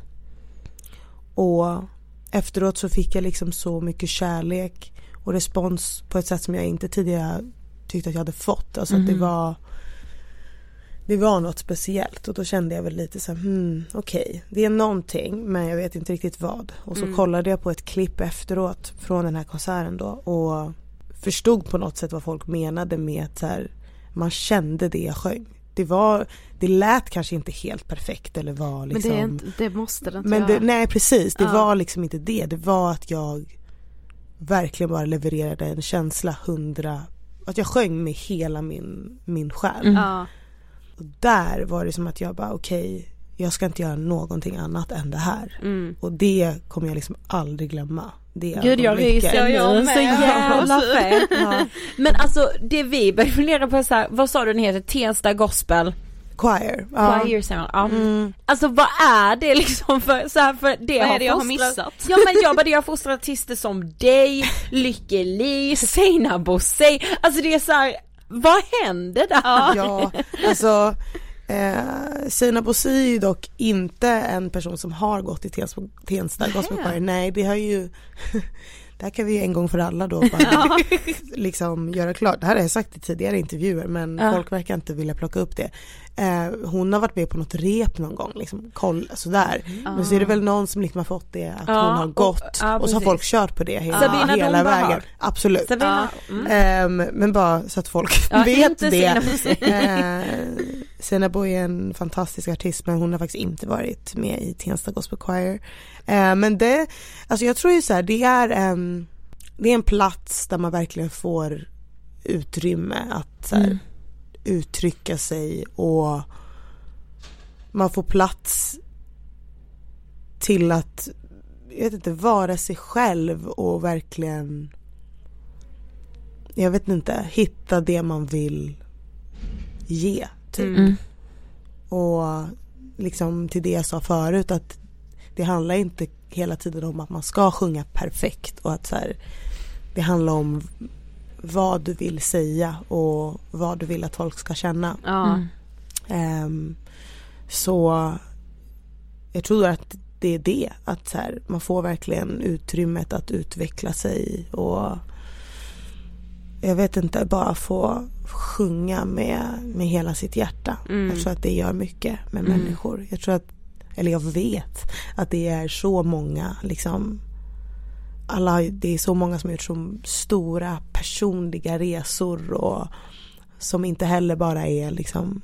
Och efteråt så fick jag liksom så mycket kärlek och respons på ett sätt som jag inte tidigare tyckte att jag hade fått. Alltså att det Mhm. var det var något speciellt och då kände jag väl lite så här, hmm, okej, det är någonting men jag vet inte riktigt vad. Och så Mm. kollade jag på ett klipp efteråt från den här konserten då och förstod på något sätt vad folk menade med att här, man kände det jag sjöng. Det var, det lät kanske inte helt perfekt eller var Men liksom det, är inte, det måste det inte men det, nej precis, det Ja. var liksom inte det. Det var att jag verkligen bara levererade en känsla hundra, att jag sjöng med hela min, min själ. Mm. Och där var det som att jag bara okej, jag ska inte göra någonting annat än det här. Mm. Och det kommer jag liksom aldrig glömma. Det Gud jag ryser jag nu, med. så jävla fett. Ja. Men alltså det vi började fundera på är så här, vad sa du den heter? Tensta Gospel? Choir. Ja. Choir säger man, ja. Mm. Alltså vad är det liksom för, så här, för det Vad har är det jag har missat? Ja men jag bara det har fostrat artister som dig, Lykke Li, Seinabo Bosei, alltså det är så här, vad händer där? Ja, alltså eh, Sina Bosi är ju dock inte en person som har gått i Tensta, Tensta Gospel Choir. Nej, det har ju det här kan vi en gång för alla då bara liksom göra klart. Det här har jag sagt i tidigare intervjuer men Ja. folk verkar inte vilja plocka upp det. Eh, hon har varit med på något rep någon gång, liksom, koll, sådär. Men så är det väl någon som liksom har fått det att Ja, hon har och- gått ja, och så har folk kört på det hela, Sabina hela vägen. har. Absolut. Sabina, mm. Ehm, men bara så att folk vet det. Eh, Senabo är en fantastisk artist men hon har faktiskt inte varit med i Tensta Gospel Choir. Eh, men det, alltså jag tror ju så här, det är en, det är en plats där man verkligen får utrymme att här, Mm. uttrycka sig och man får plats till att, jag vet inte, vara sig själv och verkligen jag vet inte, hitta det man vill ge. Typ. Mm. Och liksom till det jag sa förut att det handlar inte hela tiden om att man ska sjunga perfekt och att så här, det handlar om vad du vill säga och vad du vill att folk ska känna. Mm. Ehm, så jag tror att det är det, att så här, man får verkligen utrymmet att utveckla sig och jag vet inte, bara få sjunga med, med hela sitt hjärta. Mm. Jag tror att det gör mycket med Mm. människor. Jag tror att, eller jag vet att det är så många liksom alla, det är så många som har gjort så stora personliga resor och som inte heller bara är liksom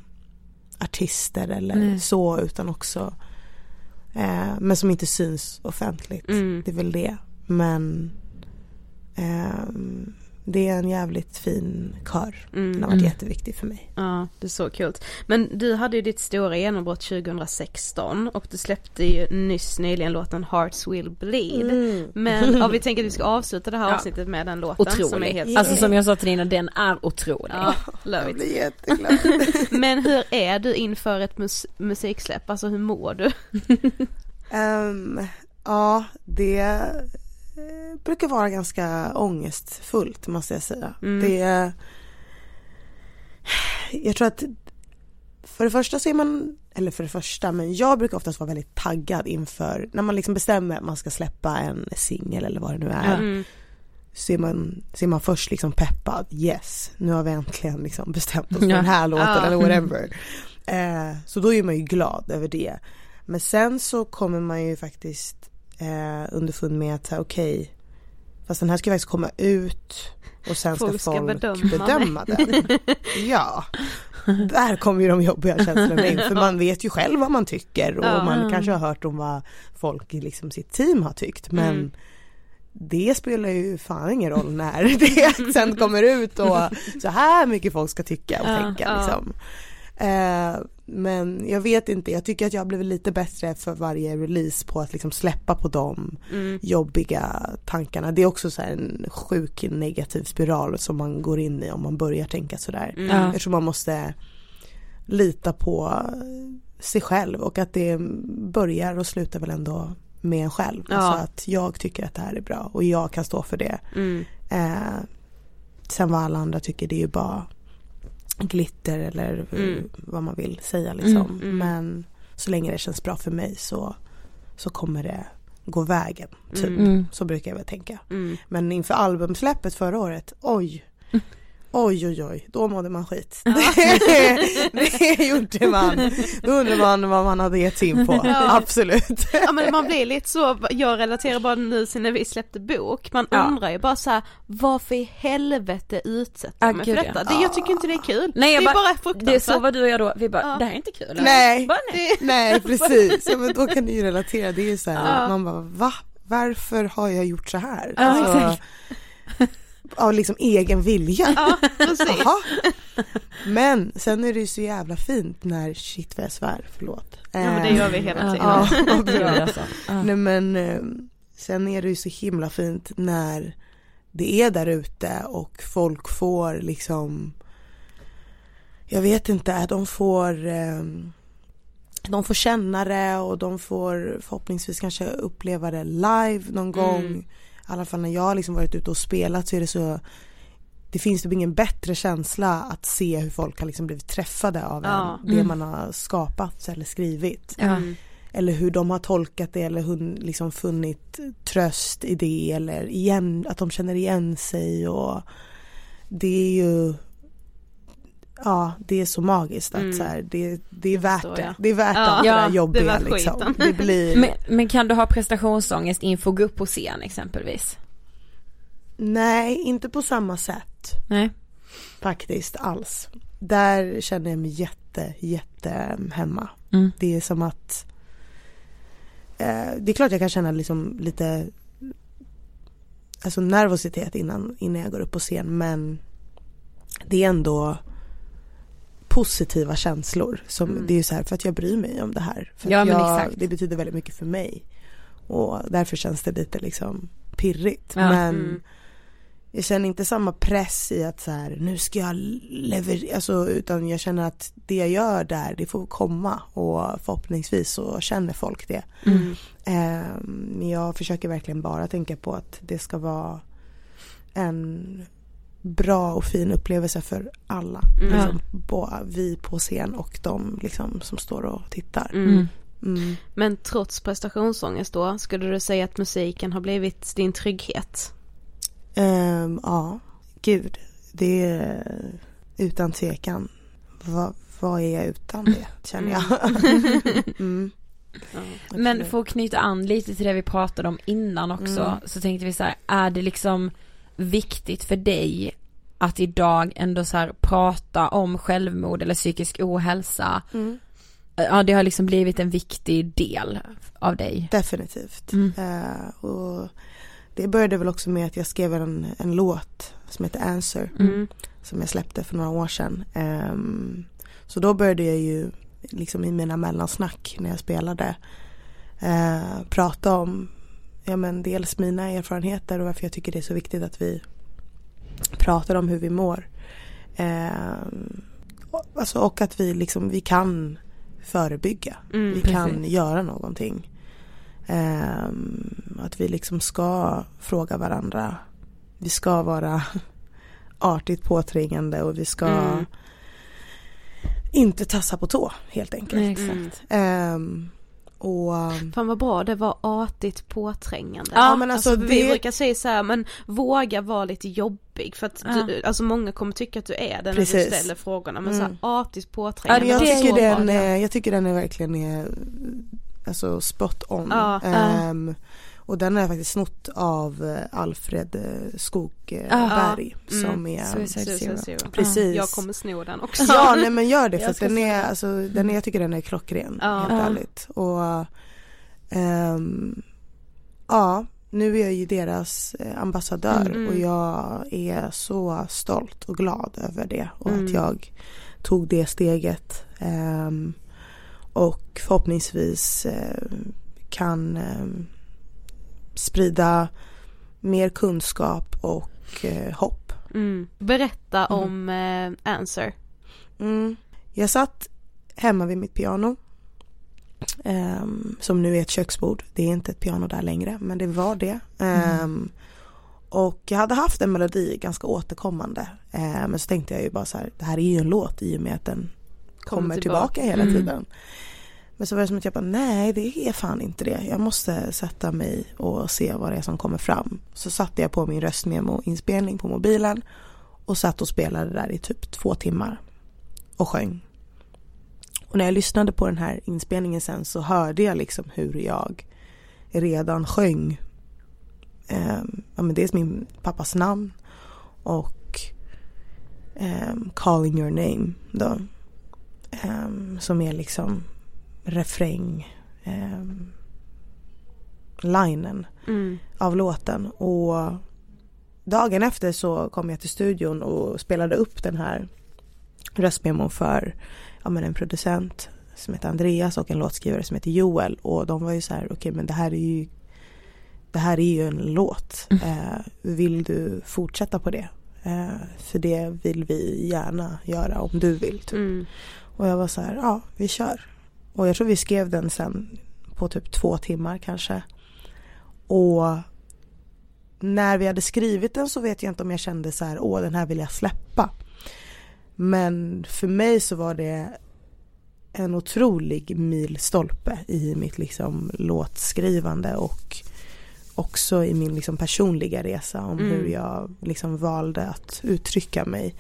artister eller Nej. så utan också eh, men som inte syns offentligt. Mm. Det är väl det. Men ehm, det är en jävligt fin kör. Den har varit Mm. jätteviktig för mig. Ja, det är så kul. Men du hade ju ditt stora genombrott 2016 och du släppte ju nyss nyligen låten Hearts Will Bleed. Men ja, vi tänker att vi ska avsluta det här Ja. avsnittet med den låten som är Otrolig. helt Alltså som jag sa till Nina, den är otrolig. Ja, love Jag blir jätteglad. Men hur är du inför ett mus- musiksläpp? Alltså hur mår du? Ehm, ja, det brukar vara ganska ångestfullt måste jag säga. Mm. Det Jag tror att för det första så är man, eller för det första, men jag brukar oftast vara väldigt taggad inför när man liksom bestämmer att man ska släppa en singel eller vad det nu är. Mm. Så är man, så är man först liksom peppad, yes, nu har vi äntligen liksom bestämt oss för Ja. den här låten Ja. eller whatever. Eh, så då är man ju glad över det. Men sen så kommer man ju faktiskt eh, underfund med att okej, fast den här ska ju faktiskt komma ut och sen ska Folk folk, ska bedöma bedöma, den. Ja, där kommer ju de jobbiga känslorna in för man vet ju själv vad man tycker och Ja. man kanske har hört om vad folk i liksom sitt team har tyckt men Mm. det spelar ju fan ingen roll när det sen kommer ut och så här mycket folk ska tycka och Ja, tänka ja. liksom. Eh, men jag vet inte, jag tycker att jag har blivit lite bättre för varje release på att liksom släppa på de Mm. jobbiga tankarna. Det är också så här en sjuk negativ spiral som man går in i om man börjar tänka sådär. Mm. Tror man måste lita på sig själv och att det börjar och slutar väl ändå med en själv. Ja. Alltså att jag tycker att det här är bra och jag kan stå för det. Mm. Eh, sen vad alla andra tycker det är ju bara glitter eller Mm. vad man vill säga liksom. Mm, mm. Men så länge det känns bra för mig så, så kommer det gå vägen. Typ. Mm. Så brukar jag väl tänka. Mm. Men inför albumsläppet förra året, oj. Oj oj oj, då mådde man skit. det gjorde man. Då undrar man vad man hade gett sig in på. Ja. Absolut. Ja men man blir lite så, jag relaterar bara nu till när vi släppte bok, man Ja. undrar ju bara så här, varför i helvete utsätter Ah, mig för detta? ja. Det, jag tycker inte det är kul. Nej, jag det är bara- bara Det är fruktansvärt. så var du och jag då, vi bara, Ja. det här är inte kul. Nej. Bara, nej. Nej precis, ja, men då kan du ju relatera. Det är ju så här, Ja. man bara va? Varför har jag gjort så här? Ja, exakt. Av liksom egen vilja. Ja precis. Men sen är det ju så jävla fint när shit vad jag svär, förlåt. Ja men det gör vi hela tiden. Ja, bra. jag alltså. Ja. Nej men eh, sen är det ju så himla fint när det är där ute och folk får liksom jag vet inte, de får eh, de får känna det och de får förhoppningsvis kanske uppleva det live någon gång. I alla fall när jag har liksom varit ute och spelat så är det så det finns typ ingen bättre känsla att se hur folk har liksom blivit träffade av Ja. en, det Mm. man har skapat eller skrivit. Ja. Mm. Eller hur de har tolkat det eller hun, liksom funnit tröst i det eller igen, att de känner igen sig och det är ju Ja det är så magiskt att Mm. så här, det, det är värt det. Det är värt Ja, allt det där det jobbiga var liksom. Det blir Men, men kan du ha prestationsångest inför att gå upp på scen exempelvis? Nej inte på samma sätt Nej. faktiskt alls. Där känner jag mig jätte jätte hemma. Mm. Det är som att eh, Det är klart jag kan känna liksom lite Alltså nervositet innan, innan jag går upp på scen men Det är ändå Positiva känslor som, Mm. det är ju så här för att jag bryr mig om det här. För Ja, jag. Det betyder väldigt mycket för mig. Och därför känns det lite liksom pirrigt. Ja. Men Mm. jag känner inte samma press i att så här, nu ska jag leverera, alltså, utan jag känner att det jag gör där, det får komma och förhoppningsvis så känner folk det. Mm. Eh, Men jag försöker verkligen bara tänka på att det ska vara en bra och fin upplevelse för alla. Mm. Liksom, både vi på scen och de liksom, som står och tittar. Mm. Mm. Men trots prestationsångest då, skulle du säga att musiken har blivit din trygghet? Ehm, ja, gud. Det är utan tvekan. Va, vad är jag utan det, känner jag. mm. Men absolut. för att knyta an lite till det vi pratade om innan också Mm. så tänkte vi så här, är det liksom viktigt för dig att idag ändå så här prata om självmord eller psykisk ohälsa? Mm. Ja det har liksom blivit en viktig del av dig. Definitivt. Mm. Eh, och det började väl också med att jag skrev en, en låt som heter Answer. Mm. Som jag släppte för några år sedan. Ehm, så då började jag ju liksom i mina mellansnack när jag spelade eh, prata om ja, men dels mina erfarenheter och varför jag tycker det är så viktigt att vi pratar om hur vi mår. Ehm, och- alltså, och att vi liksom, vi kan förebygga. Mm. vi precis. kan göra någonting. Ehm, att vi liksom ska fråga varandra. Vi ska vara artigt påträngande och vi ska Mm. inte tassa på tå helt enkelt. Mm. Och Fan vad bra det var artigt påträngande. Ja, men alltså vi det- brukar säga så här, men våga vara lite jobbig för att Ja. du, alltså många kommer tycka att du är det när Precis. du ställer frågorna men Mm. så här, artigt påträngande. jag, det är tycker den, bra. jag tycker den är verkligen är, alltså spot on. Ja, ja. Och den har jag faktiskt snott av eh, Alfred eh, Skogberg. Mm. som är Suicide Zero. Zero. Precis. Jag kommer sno den också. Ja nej men gör det för den är, alltså, den är, jag tycker den är klockren Ja. helt Ja. ärligt. Och ehm, ja, nu är jag ju deras eh, ambassadör Mm. och jag är så stolt och glad över det och Mm. att jag tog det steget. Ehm, och förhoppningsvis eh, kan ehm, sprida mer kunskap och eh, hopp. Mm. Berätta Mm. om eh, Answer. Mm. Jag satt hemma vid mitt piano. ehm, som nu är ett köksbord. Det är inte ett piano där längre men det var det. Ehm, och jag hade haft en melodi ganska återkommande. Ehm, men så tänkte jag ju bara så här, det här är ju en låt i och med att den kommer, tillbaka. hela Mm. tiden. Men så var det som att jag bara, nej det är fan inte det. Jag måste sätta mig och se vad det är som kommer fram. Så satte jag på min röstmemo-inspelning på mobilen och satt och spelade där i typ två timmar och sjöng. Och när jag lyssnade på den här inspelningen sen så hörde jag liksom hur jag redan sjöng Eh, ja, men dels min pappas namn och eh, Calling your name då. Eh, som är liksom refräng um, linen Mm. av låten och dagen efter så kom jag till studion och spelade upp den här röstmemon för ja, men en producent som heter Andreas och en låtskrivare som heter Joel och de var ju så här okej men det här är ju det här är ju en låt. Eh, vill du fortsätta på det? Eh, för det vill vi gärna göra om du vill. Typ. Mm. Och jag var så här, ja vi kör. Och jag tror vi skrev den sen på typ två timmar kanske. Och när vi hade skrivit den så vet jag inte om jag kände så här, åh den här vill jag släppa. Men för mig så var det en otrolig milstolpe i mitt liksom låtskrivande och också i min liksom personliga resa om Mm. hur jag liksom valde att uttrycka mig.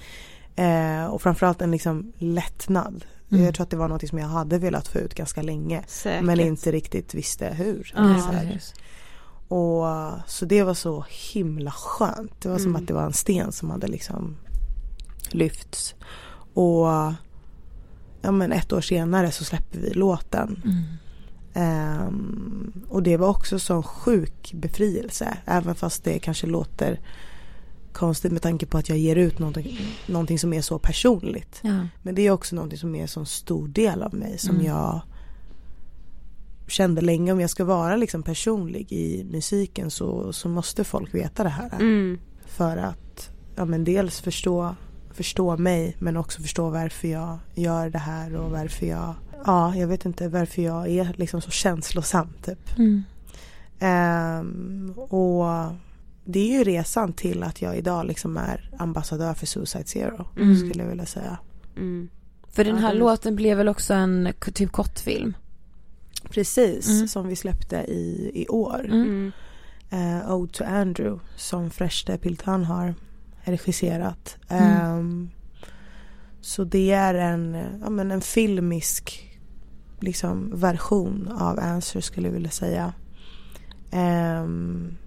Eh, och framförallt en liksom lättnad. Mm. Jag tror att det var något som jag hade velat få ut ganska länge. Säkert. Men inte riktigt visste hur. Ja, Så. Och så det var så himla skönt. Det var som Mm. att det var en sten som hade liksom lyfts. Och ja men ett år senare så släpper vi låten. Mm. Ehm, och det var också sån sjuk befrielse. Även fast det kanske låter konstigt med tanke på att jag ger ut någonting, någonting som är så personligt. Ja. Men det är också någonting som är en sån stor del av mig som Mm. jag kände länge om jag ska vara liksom personlig i musiken så, så måste folk veta det här. Mm. För att ja, men dels förstå, förstå mig men också förstå varför jag gör det här och varför jag Ja, jag vet inte varför jag är liksom så känslosam typ. Mm. Ehm, och det är ju resan till att jag idag liksom är ambassadör för Suicide Zero Mm. skulle jag vilja säga. Mm. För den Ja, här det- låten blev väl också en typ kortfilm? Precis, Mm. som vi släppte i, i år. Mm. Eh, Ode to Andrew som Freshte Piltan har regisserat. Mm. Ehm, så det är en, ja, men en filmisk liksom, version av Answer skulle jag vilja säga. Ehm,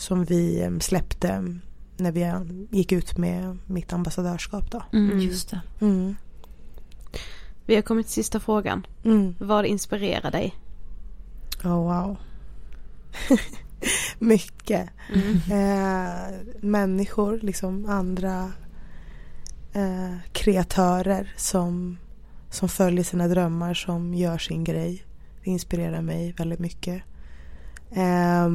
som vi em, släppte när vi em, gick ut med mitt ambassadörskap då. Mm. Just det. Mm. Vi har kommit till sista frågan. Mm. Vad inspirerar dig? Oh, wow. Mycket. Mm. Eh, människor, liksom andra eh, kreatörer som, som följer sina drömmar, som gör sin grej. Det inspirerar mig väldigt mycket. Eh,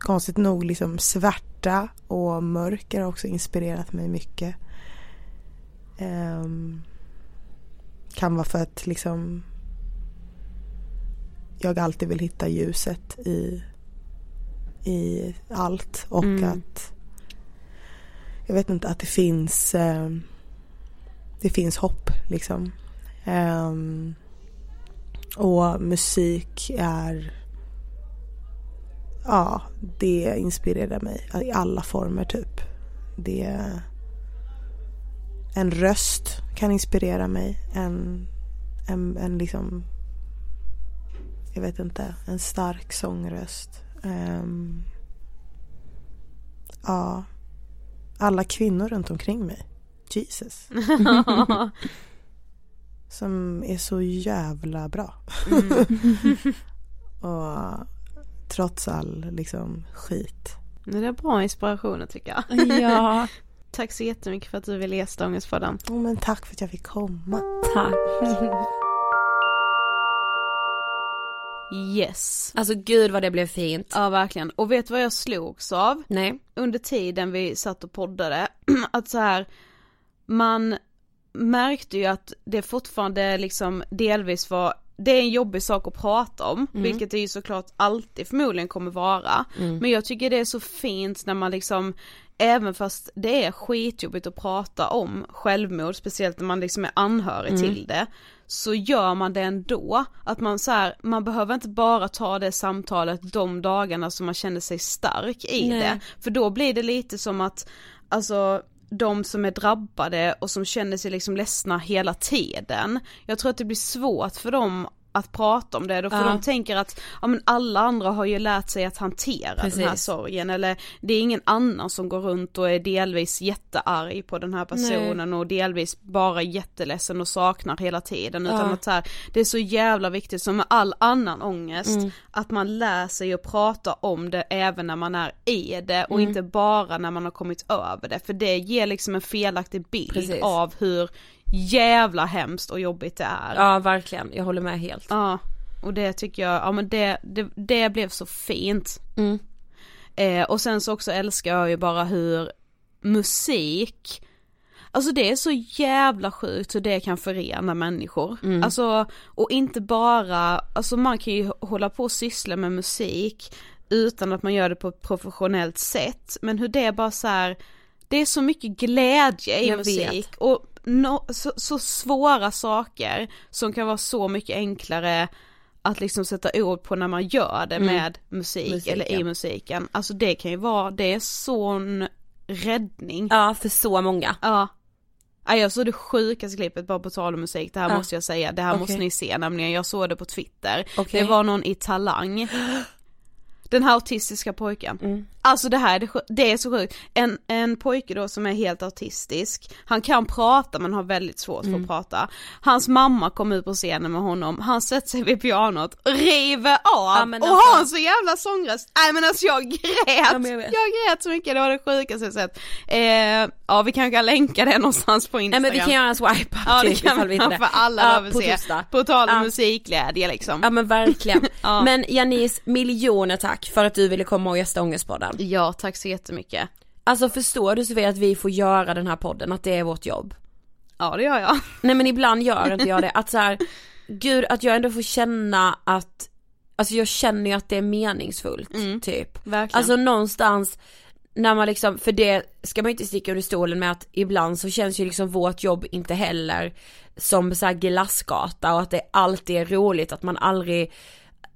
konstigt nog, liksom svärta och mörker har också inspirerat mig mycket. Ehm, kan vara för att liksom jag alltid vill hitta ljuset i, i allt och Mm. att jag vet inte att det finns eh, det finns hopp liksom. Ehm, och musik är ja, det inspirerar mig i alla former typ. Det en röst kan inspirera mig. En, en, en liksom jag vet inte, en stark sångröst. Ehm, ja, alla kvinnor runt omkring mig. Jesus. Som är så jävla bra. Mm. Och trots all liksom skit. Det är bra inspirationer tycker jag. Ja, Tack så jättemycket för att du ville gästa Ångestpodden. Oh, men tack för att jag fick komma. tack. Yes. Alltså gud vad det blev fint. Ja verkligen. Och vet du vad jag slogs av? Nej. Under tiden vi satt och poddade, att så här man märkte ju att det fortfarande liksom delvis var det är en jobbig sak att prata om, vilket det ju såklart alltid förmodligen kommer vara. Men jag tycker det är så fint när man liksom, även fast det är skitjobbigt att prata om självmord, speciellt när man liksom är anhörig till det, så gör man det ändå. Att man så här, man behöver inte bara ta det samtalet de dagarna som man känner sig stark i Nej. det. För då blir det lite som att, alltså de som är drabbade och som känner sig liksom ledsna hela tiden. Jag tror att det blir svårt för dem att prata om det då för Ja. de tänker att ja men alla andra har ju lärt sig att hantera den här Precis. sorgen eller det är ingen annan som går runt och är delvis jättearg på den här personen och delvis bara jätteledsen och saknar hela tiden utan Ja. att så här, det är så jävla viktigt som med all annan ångest Mm. att man lär sig att prata om det även när man är i det och Mm. inte bara när man har kommit över det för det ger liksom en felaktig bild Precis. av hur jävla hemskt och jobbigt det är. Ja verkligen, jag håller med helt. Ja, och det tycker jag, ja men det, det, det blev så fint. Mm. Eh, och sen så också älskar jag ju bara hur musik, alltså det är så jävla sjukt hur det kan förena människor. Mm. Alltså, och inte bara, alltså man kan ju hålla på och syssla med musik utan att man gör det på ett professionellt sätt, men hur det bara så här, det är så mycket glädje i Jag musik vet. och no, så, så svåra saker som kan vara så mycket enklare att liksom sätta ord på när man gör det med musik Mm. Musiken. eller i musiken. Alltså det kan ju vara, det är sån räddning. Ja för så många. Ja. Ja, jag såg det sjukaste klippet bara på tal om musik, det här Ja. måste jag säga, det här Okej. måste ni se nämligen, jag såg det på Twitter. Okej. Det var någon i Talang. Den här autistiska pojken. Mm. Alltså det här, är det, det är så sjukt. En, en pojke då som är helt autistisk, han kan prata men har väldigt svårt Mm. för att prata. Hans mamma kom ut på scenen med honom, han sätter sig vid pianot, river av Ja, och alltså- har en så jävla sångröst. Nej men alltså jag grät! jag jag grät så mycket, det var det sjukaste jag sett. Eh, ja vi kanske kan länka det någonstans på Nej Instagram. men vi kan göra en swipe Ja det kan vi för alla ja, behöver på se. torsdag. På tal om Ja. musikglädje liksom. Ja men verkligen. Ja. Men Janice, miljoner tack för att du ville komma och gästa Ångestpodden. Ja tack så jättemycket. Alltså förstår du Sofia att vi får göra den här podden, att det är vårt jobb? Ja det gör jag. Nej men ibland gör inte jag det, att så här, gud att jag ändå får känna att, alltså jag känner ju att det är meningsfullt Mm. typ. Verkligen. Alltså någonstans när man liksom, för det ska man ju inte sticka under stolen med att ibland så känns ju liksom vårt jobb inte heller som så här glassgata och att det alltid är roligt att man aldrig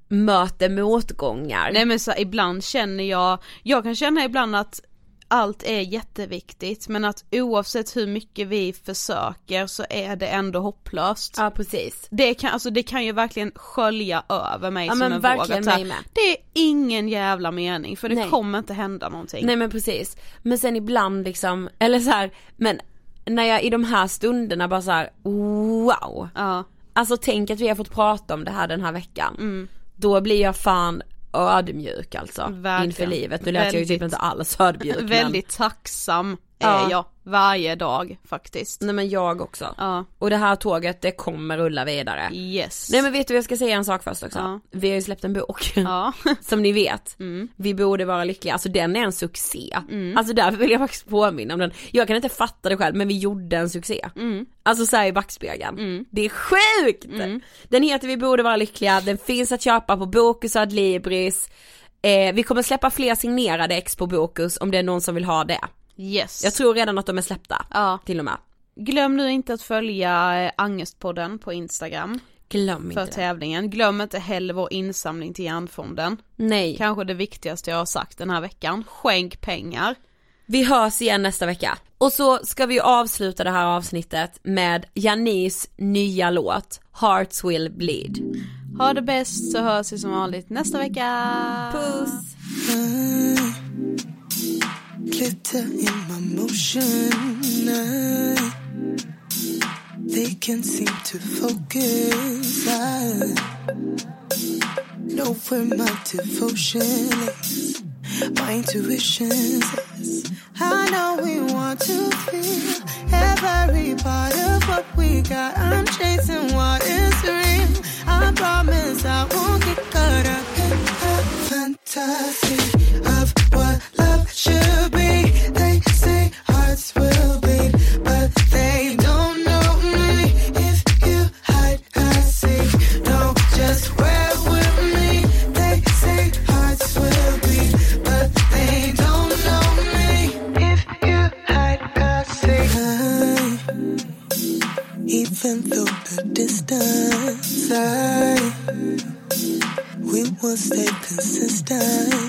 möter motgångar. Nej men så ibland känner jag, jag kan känna ibland att allt är jätteviktigt men att oavsett hur mycket vi försöker så är det ändå hopplöst. Ja precis. Det kan, alltså det kan ju verkligen skölja över mig Ja som men en våg. verkligen att så här. Det är ingen jävla mening för det Nej. kommer inte hända någonting. Nej men precis. Men sen ibland liksom, eller så här, men när jag i de här stunderna bara så här: wow. Ja, Alltså tänk att vi har fått prata om det här den här veckan. Mm. Då blir jag fan ödmjuk alltså. Verkligen. Inför livet. Nu lät jag ju typ Väldigt- inte alls ödmjuk men, väldigt tacksam Ja. är jag varje dag faktiskt. Nej men jag också. Ja, Och det här tåget det kommer rulla vidare. yes. Nej men vet du jag ska säga en sak först också. Ja. Vi har ju släppt en bok. Ja, Som ni vet. Mm. Vi borde vara lyckliga, alltså den är en succé. Alltså därför vill jag faktiskt påminna om den. Jag kan inte fatta det själv men vi gjorde en succé. Mm. Alltså såhär i backspegeln. Det är sjukt! Den heter Vi borde vara lyckliga, den finns att köpa på Bokus och Adlibris. Eh, vi kommer släppa fler signerade ex på Bokus om det är någon som vill ha det. Yes. Jag tror redan att de är släppta. Ja. Till och med. Glöm nu inte att följa eh, Angestpodden på Instagram Glöm för inte det. tävlingen. Glöm inte heller vår insamling till Hjärnfonden. Nej. Kanske det viktigaste jag har sagt den här veckan. Skänk pengar. Vi hörs igen nästa vecka. Och så ska vi avsluta det här avsnittet med Janis nya låt Hearts Will Bleed. Ha det bäst så hörs vi som vanligt nästa vecka. Puss! Glitter in my motion. I, they can't seem to focus. I know where my devotion is. My intuition says, I know we want to feel every part of what we got. I'm chasing what is real. I promise I won't get caught up in the fantasy of what love should be. They say hearts will even though the distance, I, we will stay consistent.